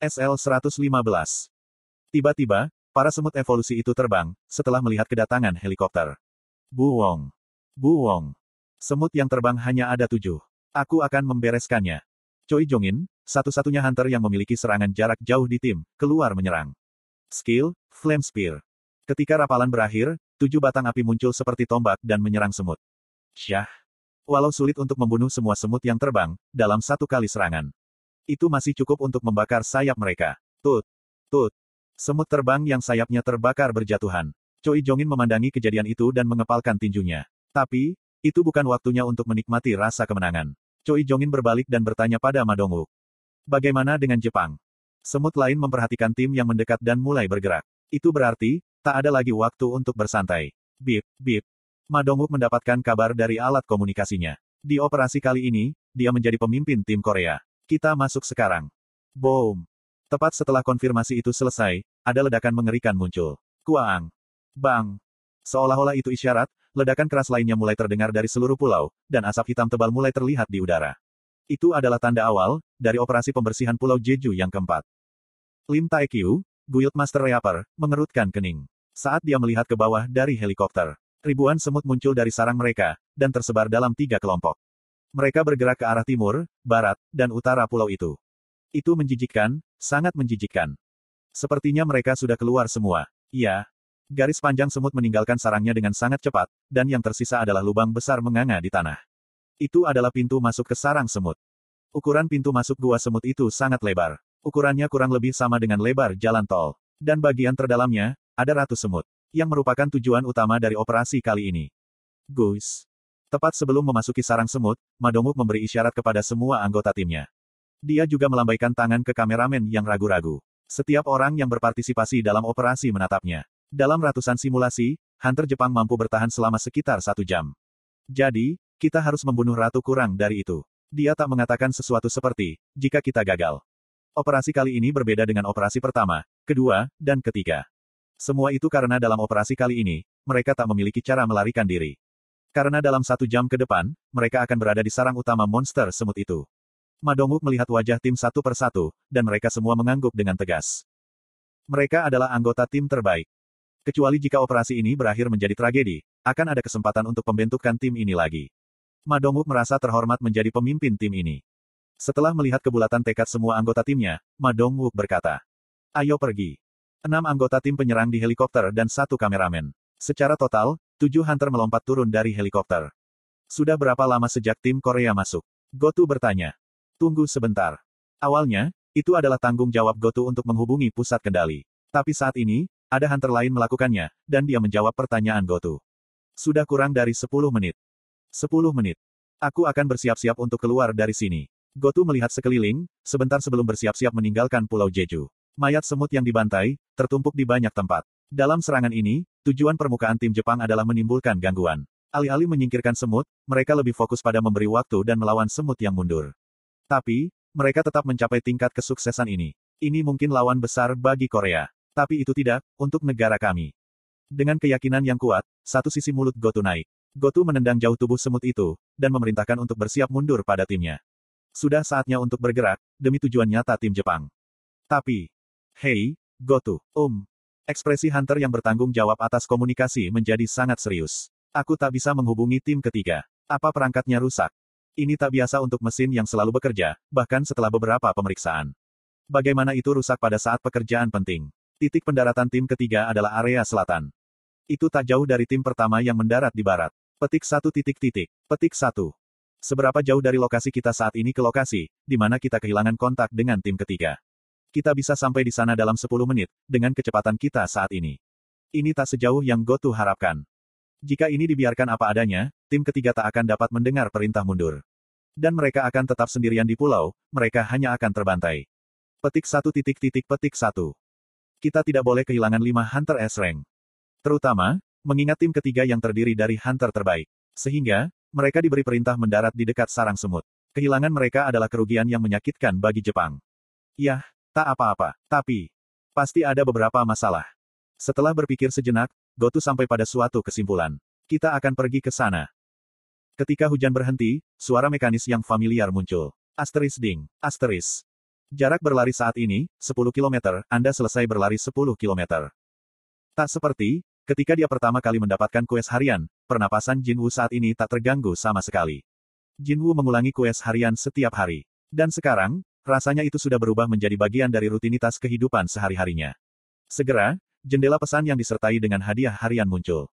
SL-115. Tiba-tiba, para semut evolusi itu terbang, setelah melihat kedatangan helikopter. Bu Wong. Bu Wong. Semut yang terbang hanya ada tujuh. Aku akan membereskannya. Choi Jongin, satu-satunya hunter yang memiliki serangan jarak jauh di tim, keluar menyerang. Skill, Flame Spear. Ketika rapalan berakhir, tujuh batang api muncul seperti tombak dan menyerang semut. Syah. Walau sulit untuk membunuh semua semut yang terbang, dalam satu kali serangan. Itu masih cukup untuk membakar sayap mereka. Tut. Tut. Semut terbang yang sayapnya terbakar berjatuhan. Choi Jongin memandangi kejadian itu dan mengepalkan tinjunya. Tapi, itu bukan waktunya untuk menikmati rasa kemenangan. Choi Jongin berbalik dan bertanya pada Ma Dongwook. Bagaimana dengan Jepang? Semut lain memperhatikan tim yang mendekat dan mulai bergerak. Itu berarti, tak ada lagi waktu untuk bersantai. Bip, bip. Ma Dongwook mendapatkan kabar dari alat komunikasinya. Di operasi kali ini, dia menjadi pemimpin tim Korea. Kita masuk sekarang. Boom. Tepat setelah konfirmasi itu selesai, ada ledakan mengerikan muncul. Kuang. Bang. Seolah-olah itu isyarat, ledakan keras lainnya mulai terdengar dari seluruh pulau, dan asap hitam tebal mulai terlihat di udara. Itu adalah tanda awal, dari operasi pembersihan Pulau Jeju yang keempat. Lim Taekyu, Guild Master Reaper, mengerutkan kening. Saat dia melihat ke bawah dari helikopter, ribuan semut muncul dari sarang mereka, dan tersebar dalam tiga kelompok. Mereka bergerak ke arah timur, barat, dan utara pulau itu. Itu menjijikkan, sangat menjijikkan. Sepertinya mereka sudah keluar semua. Ya. Garis panjang semut meninggalkan sarangnya dengan sangat cepat, dan yang tersisa adalah lubang besar menganga di tanah. Itu adalah pintu masuk ke sarang semut. Ukuran pintu masuk gua semut itu sangat lebar. Ukurannya kurang lebih sama dengan lebar jalan tol. Dan bagian terdalamnya, ada ratus semut. Yang merupakan tujuan utama dari operasi kali ini. Guys. Tepat sebelum memasuki sarang semut, Madonguk memberi isyarat kepada semua anggota timnya. Dia juga melambaikan tangan ke kameramen yang ragu-ragu. Setiap orang yang berpartisipasi dalam operasi menatapnya. Dalam ratusan simulasi, Hunter Jepang mampu bertahan selama sekitar satu jam. Jadi, kita harus membunuh ratu kurang dari itu. Dia tak mengatakan sesuatu seperti, jika kita gagal. Operasi kali ini berbeda dengan operasi pertama, kedua, dan ketiga. Semua itu karena dalam operasi kali ini, mereka tak memiliki cara melarikan diri. Karena dalam satu jam ke depan, mereka akan berada di sarang utama monster semut itu. Madonguk melihat wajah tim satu persatu, dan mereka semua mengangguk dengan tegas. Mereka adalah anggota tim terbaik. Kecuali jika operasi ini berakhir menjadi tragedi, akan ada kesempatan untuk pembentukan tim ini lagi. Madonguk merasa terhormat menjadi pemimpin tim ini. Setelah melihat kebulatan tekad semua anggota timnya, Madonguk berkata, Ayo pergi. Enam anggota tim penyerang di helikopter dan satu kameramen. Secara total, Tujuh hunter melompat turun dari helikopter. Sudah berapa lama sejak tim Korea masuk? Gotu bertanya. Tunggu sebentar. Awalnya, itu adalah tanggung jawab Gotu untuk menghubungi pusat kendali. Tapi saat ini, ada hunter lain melakukannya, dan dia menjawab pertanyaan Gotu. Sudah kurang dari 10 menit. 10 menit. Aku akan bersiap-siap untuk keluar dari sini. Gotu melihat sekeliling, sebentar sebelum bersiap-siap meninggalkan Pulau Jeju. Mayat semut yang dibantai, tertumpuk di banyak tempat. Dalam serangan ini, tujuan permukaan tim Jepang adalah menimbulkan gangguan. Alih-alih menyingkirkan semut, mereka lebih fokus pada memberi waktu dan melawan semut yang mundur. Tapi, mereka tetap mencapai tingkat kesuksesan ini. Ini mungkin lawan besar bagi Korea. Tapi itu tidak, untuk negara kami. Dengan keyakinan yang kuat, satu sisi mulut Gotu naik. Gotu menendang jauh tubuh semut itu, dan memerintahkan untuk bersiap mundur pada timnya. Sudah saatnya untuk bergerak, demi tujuan nyata tim Jepang. Tapi, hei, Gotu, um, Ekspresi Hunter yang bertanggung jawab atas komunikasi menjadi sangat serius. Aku tak bisa menghubungi tim ketiga. Apa perangkatnya rusak? Ini tak biasa untuk mesin yang selalu bekerja, bahkan setelah beberapa pemeriksaan. Bagaimana itu rusak pada saat pekerjaan penting? Titik pendaratan tim ketiga adalah area selatan. Itu tak jauh dari tim pertama yang mendarat di barat. Petik satu titik titik. Petik satu. Seberapa jauh dari lokasi kita saat ini ke lokasi, di mana kita kehilangan kontak dengan tim ketiga. Kita bisa sampai di sana dalam 10 menit, dengan kecepatan kita saat ini. Ini tak sejauh yang Gotu harapkan. Jika ini dibiarkan apa adanya, tim ketiga tak akan dapat mendengar perintah mundur. Dan mereka akan tetap sendirian di pulau, mereka hanya akan terbantai. Petik satu titik titik petik satu. Kita tidak boleh kehilangan lima Hunter S-Rank. Terutama, mengingat tim ketiga yang terdiri dari Hunter terbaik. Sehingga, mereka diberi perintah mendarat di dekat sarang semut. Kehilangan mereka adalah kerugian yang menyakitkan bagi Jepang. Yah, Tak apa-apa, tapi pasti ada beberapa masalah. Setelah berpikir sejenak, Gotu sampai pada suatu kesimpulan. Kita akan pergi ke sana. Ketika hujan berhenti, suara mekanis yang familiar muncul. Asteris ding, asteris. Jarak berlari saat ini, 10 km, Anda selesai berlari 10 km. Tak seperti, ketika dia pertama kali mendapatkan kues harian, pernapasan Jinwu saat ini tak terganggu sama sekali. Jinwu mengulangi kues harian setiap hari. Dan sekarang, rasanya itu sudah berubah menjadi bagian dari rutinitas kehidupan sehari-harinya. Segera, jendela pesan yang disertai dengan hadiah harian muncul.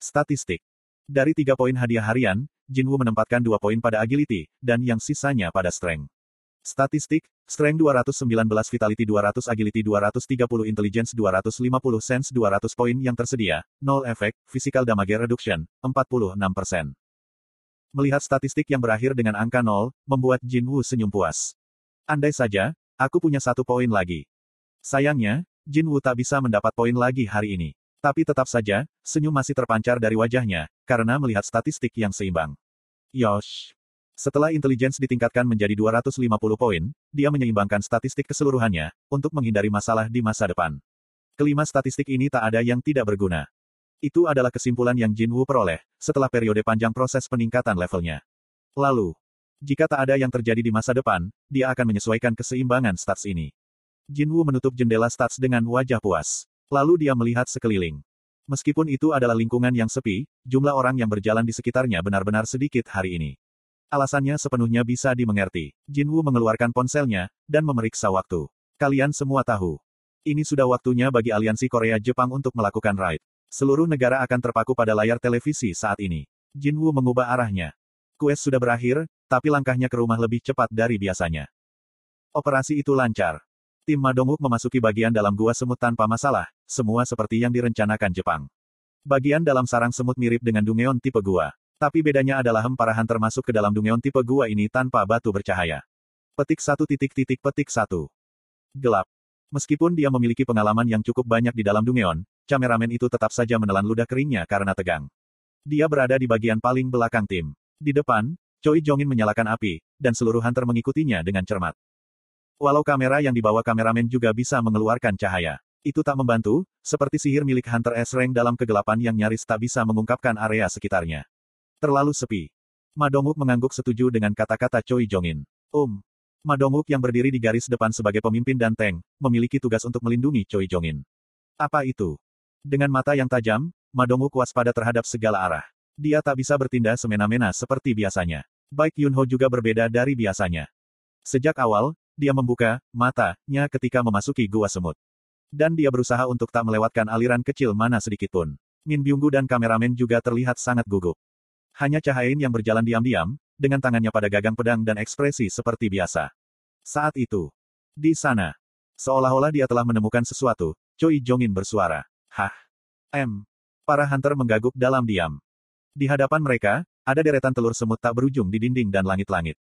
Statistik. Dari tiga poin hadiah harian, Jinwu menempatkan dua poin pada agility, dan yang sisanya pada strength. Statistik, Strength 219 Vitality 200 Agility 230 Intelligence 250 Sense 200 poin yang tersedia, 0 efek, Physical Damage Reduction, 46%. Melihat statistik yang berakhir dengan angka 0, membuat Jin senyum puas. Andai saja, aku punya satu poin lagi. Sayangnya, Jin Wu tak bisa mendapat poin lagi hari ini. Tapi tetap saja, senyum masih terpancar dari wajahnya, karena melihat statistik yang seimbang. Yosh. Setelah intelligence ditingkatkan menjadi 250 poin, dia menyeimbangkan statistik keseluruhannya, untuk menghindari masalah di masa depan. Kelima statistik ini tak ada yang tidak berguna. Itu adalah kesimpulan yang Jin Wu peroleh, setelah periode panjang proses peningkatan levelnya. Lalu, jika tak ada yang terjadi di masa depan, dia akan menyesuaikan keseimbangan stats ini. Jin Wu menutup jendela stats dengan wajah puas. Lalu dia melihat sekeliling. Meskipun itu adalah lingkungan yang sepi, jumlah orang yang berjalan di sekitarnya benar-benar sedikit hari ini. Alasannya sepenuhnya bisa dimengerti. Jinwu mengeluarkan ponselnya, dan memeriksa waktu. Kalian semua tahu. Ini sudah waktunya bagi aliansi Korea-Jepang untuk melakukan raid. Seluruh negara akan terpaku pada layar televisi saat ini. Jinwu mengubah arahnya. Kues sudah berakhir, tapi langkahnya ke rumah lebih cepat dari biasanya. Operasi itu lancar. Tim Madonguk memasuki bagian dalam gua semut tanpa masalah, semua seperti yang direncanakan Jepang. Bagian dalam sarang semut mirip dengan Dungeon tipe gua. Tapi bedanya adalah Hemparahan termasuk ke dalam dungeon tipe gua ini tanpa batu bercahaya. Petik satu titik titik petik satu. Gelap. Meskipun dia memiliki pengalaman yang cukup banyak di dalam dungeon, kameramen itu tetap saja menelan ludah keringnya karena tegang. Dia berada di bagian paling belakang tim. Di depan, Choi Jongin menyalakan api, dan seluruh hunter mengikutinya dengan cermat. Walau kamera yang dibawa kameramen juga bisa mengeluarkan cahaya. Itu tak membantu, seperti sihir milik Hunter S-Rank dalam kegelapan yang nyaris tak bisa mengungkapkan area sekitarnya. Terlalu sepi. Madonguk mengangguk setuju dengan kata-kata Choi Jongin. Um. Madonguk yang berdiri di garis depan sebagai pemimpin dan tank, memiliki tugas untuk melindungi Choi Jongin. Apa itu? Dengan mata yang tajam, Madonguk waspada terhadap segala arah. Dia tak bisa bertindak semena-mena seperti biasanya. Baik Yunho juga berbeda dari biasanya. Sejak awal, dia membuka matanya ketika memasuki gua semut. Dan dia berusaha untuk tak melewatkan aliran kecil mana sedikitpun. Min Byunggu dan kameramen juga terlihat sangat gugup. Hanya Cahain yang berjalan diam-diam, dengan tangannya pada gagang pedang dan ekspresi seperti biasa. Saat itu, di sana, seolah-olah dia telah menemukan sesuatu, Choi Jongin bersuara. Hah? M. Para hunter menggaguk dalam diam. Di hadapan mereka, ada deretan telur semut tak berujung di dinding dan langit-langit.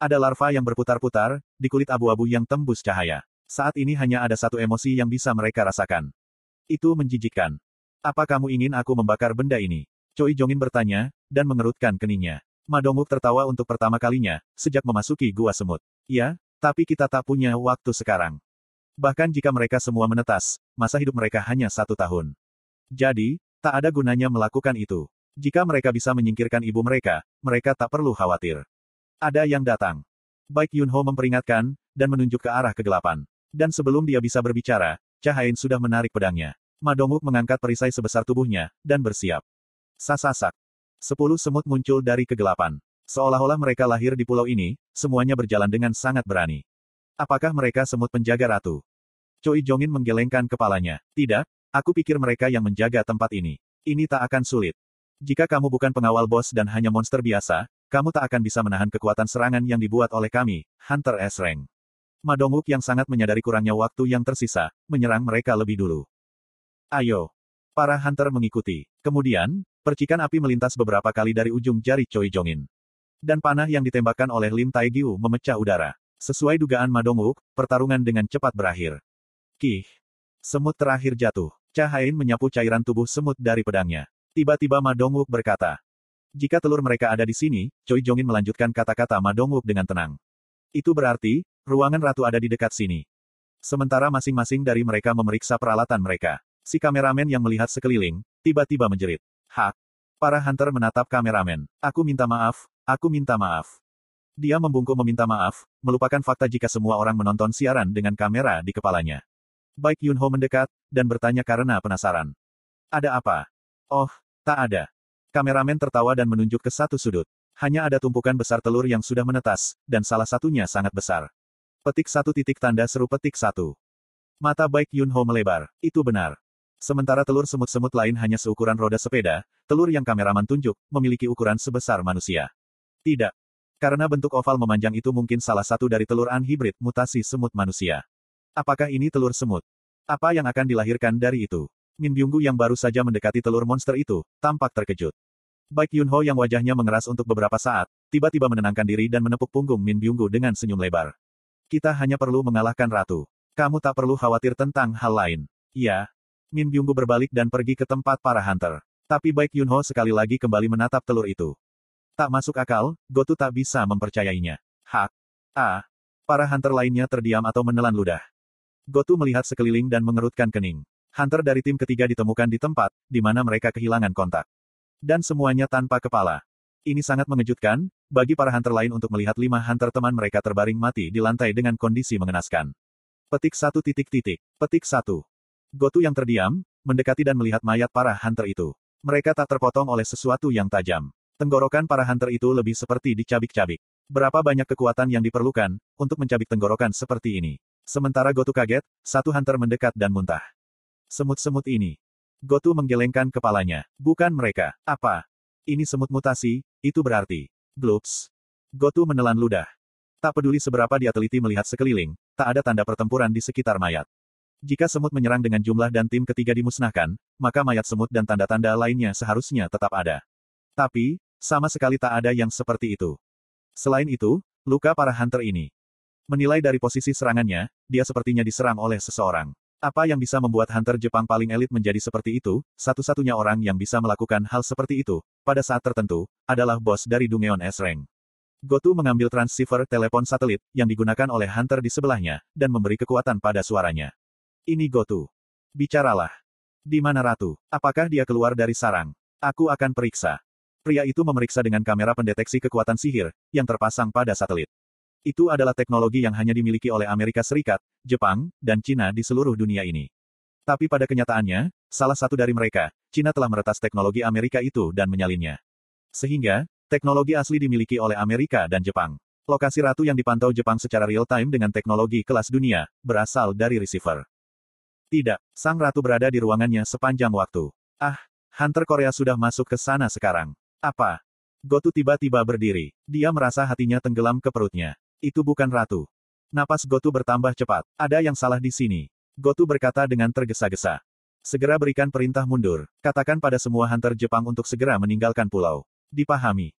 Ada larva yang berputar-putar, di kulit abu-abu yang tembus cahaya. Saat ini hanya ada satu emosi yang bisa mereka rasakan. Itu menjijikkan. Apa kamu ingin aku membakar benda ini? Choi Jongin bertanya, dan mengerutkan keningnya. Madonguk tertawa untuk pertama kalinya, sejak memasuki gua semut. Ya, tapi kita tak punya waktu sekarang. Bahkan jika mereka semua menetas, masa hidup mereka hanya satu tahun. Jadi, tak ada gunanya melakukan itu. Jika mereka bisa menyingkirkan ibu mereka, mereka tak perlu khawatir. Ada yang datang. Baik Yunho memperingatkan, dan menunjuk ke arah kegelapan. Dan sebelum dia bisa berbicara, Cahain sudah menarik pedangnya. Madonguk mengangkat perisai sebesar tubuhnya, dan bersiap. Sasasak. Sepuluh semut muncul dari kegelapan. Seolah-olah mereka lahir di pulau ini, semuanya berjalan dengan sangat berani. Apakah mereka semut penjaga ratu? Choi Jongin menggelengkan kepalanya. Tidak, aku pikir mereka yang menjaga tempat ini. Ini tak akan sulit. Jika kamu bukan pengawal bos dan hanya monster biasa, kamu tak akan bisa menahan kekuatan serangan yang dibuat oleh kami, Hunter S. Rank. Madonguk yang sangat menyadari kurangnya waktu yang tersisa, menyerang mereka lebih dulu. Ayo. Para hunter mengikuti. Kemudian, Percikan api melintas beberapa kali dari ujung jari Choi Jongin. Dan panah yang ditembakkan oleh Lim Taegiu memecah udara. Sesuai dugaan Madonguk, pertarungan dengan cepat berakhir. Kih. Semut terakhir jatuh. Cahain menyapu cairan tubuh semut dari pedangnya. Tiba-tiba Madonguk berkata. Jika telur mereka ada di sini, Choi Jongin melanjutkan kata-kata Madonguk dengan tenang. Itu berarti, ruangan ratu ada di dekat sini. Sementara masing-masing dari mereka memeriksa peralatan mereka. Si kameramen yang melihat sekeliling, tiba-tiba menjerit. Hak. Para hunter menatap kameramen. Aku minta maaf, aku minta maaf. Dia membungkuk meminta maaf, melupakan fakta jika semua orang menonton siaran dengan kamera di kepalanya. Baik Yunho mendekat, dan bertanya karena penasaran. Ada apa? Oh, tak ada. Kameramen tertawa dan menunjuk ke satu sudut. Hanya ada tumpukan besar telur yang sudah menetas, dan salah satunya sangat besar. Petik satu titik tanda seru petik satu. Mata baik Yunho melebar. Itu benar. Sementara telur semut-semut lain hanya seukuran roda sepeda, telur yang kameraman tunjuk, memiliki ukuran sebesar manusia. Tidak. Karena bentuk oval memanjang itu mungkin salah satu dari telur anhibrid mutasi semut manusia. Apakah ini telur semut? Apa yang akan dilahirkan dari itu? Min Byunggu yang baru saja mendekati telur monster itu, tampak terkejut. Baik Yunho yang wajahnya mengeras untuk beberapa saat, tiba-tiba menenangkan diri dan menepuk punggung Min Byunggu dengan senyum lebar. Kita hanya perlu mengalahkan ratu. Kamu tak perlu khawatir tentang hal lain. Ya. Min Byunggu berbalik dan pergi ke tempat para hunter. Tapi Baik Yunho sekali lagi kembali menatap telur itu. Tak masuk akal, Gotu tak bisa mempercayainya. Hak. Ah. Para hunter lainnya terdiam atau menelan ludah. Gotu melihat sekeliling dan mengerutkan kening. Hunter dari tim ketiga ditemukan di tempat, di mana mereka kehilangan kontak. Dan semuanya tanpa kepala. Ini sangat mengejutkan, bagi para hunter lain untuk melihat lima hunter teman mereka terbaring mati di lantai dengan kondisi mengenaskan. Petik satu titik titik. Petik satu. Gotu yang terdiam, mendekati dan melihat mayat para hunter itu. Mereka tak terpotong oleh sesuatu yang tajam. Tenggorokan para hunter itu lebih seperti dicabik-cabik. Berapa banyak kekuatan yang diperlukan, untuk mencabik tenggorokan seperti ini. Sementara Gotu kaget, satu hunter mendekat dan muntah. Semut-semut ini. Gotu menggelengkan kepalanya. Bukan mereka. Apa? Ini semut mutasi, itu berarti. Gloops. Gotu menelan ludah. Tak peduli seberapa dia teliti melihat sekeliling, tak ada tanda pertempuran di sekitar mayat. Jika semut menyerang dengan jumlah dan tim ketiga dimusnahkan, maka mayat semut dan tanda-tanda lainnya seharusnya tetap ada. Tapi, sama sekali tak ada yang seperti itu. Selain itu, luka para hunter ini Menilai dari posisi serangannya, dia sepertinya diserang oleh seseorang. Apa yang bisa membuat hunter Jepang paling elit menjadi seperti itu, satu-satunya orang yang bisa melakukan hal seperti itu, pada saat tertentu, adalah bos dari Dungeon S-Rank. Gotu mengambil transceiver telepon satelit, yang digunakan oleh hunter di sebelahnya, dan memberi kekuatan pada suaranya. Ini Gotu. Bicaralah. Di mana Ratu? Apakah dia keluar dari sarang? Aku akan periksa. Pria itu memeriksa dengan kamera pendeteksi kekuatan sihir, yang terpasang pada satelit. Itu adalah teknologi yang hanya dimiliki oleh Amerika Serikat, Jepang, dan Cina di seluruh dunia ini. Tapi pada kenyataannya, salah satu dari mereka, Cina telah meretas teknologi Amerika itu dan menyalinnya. Sehingga, teknologi asli dimiliki oleh Amerika dan Jepang. Lokasi ratu yang dipantau Jepang secara real-time dengan teknologi kelas dunia, berasal dari receiver. Tidak, sang ratu berada di ruangannya sepanjang waktu. Ah, Hunter Korea sudah masuk ke sana sekarang. Apa? Gotu tiba-tiba berdiri. Dia merasa hatinya tenggelam ke perutnya. Itu bukan ratu. Napas Gotu bertambah cepat. Ada yang salah di sini. Gotu berkata dengan tergesa-gesa. Segera berikan perintah mundur. Katakan pada semua hunter Jepang untuk segera meninggalkan pulau. Dipahami.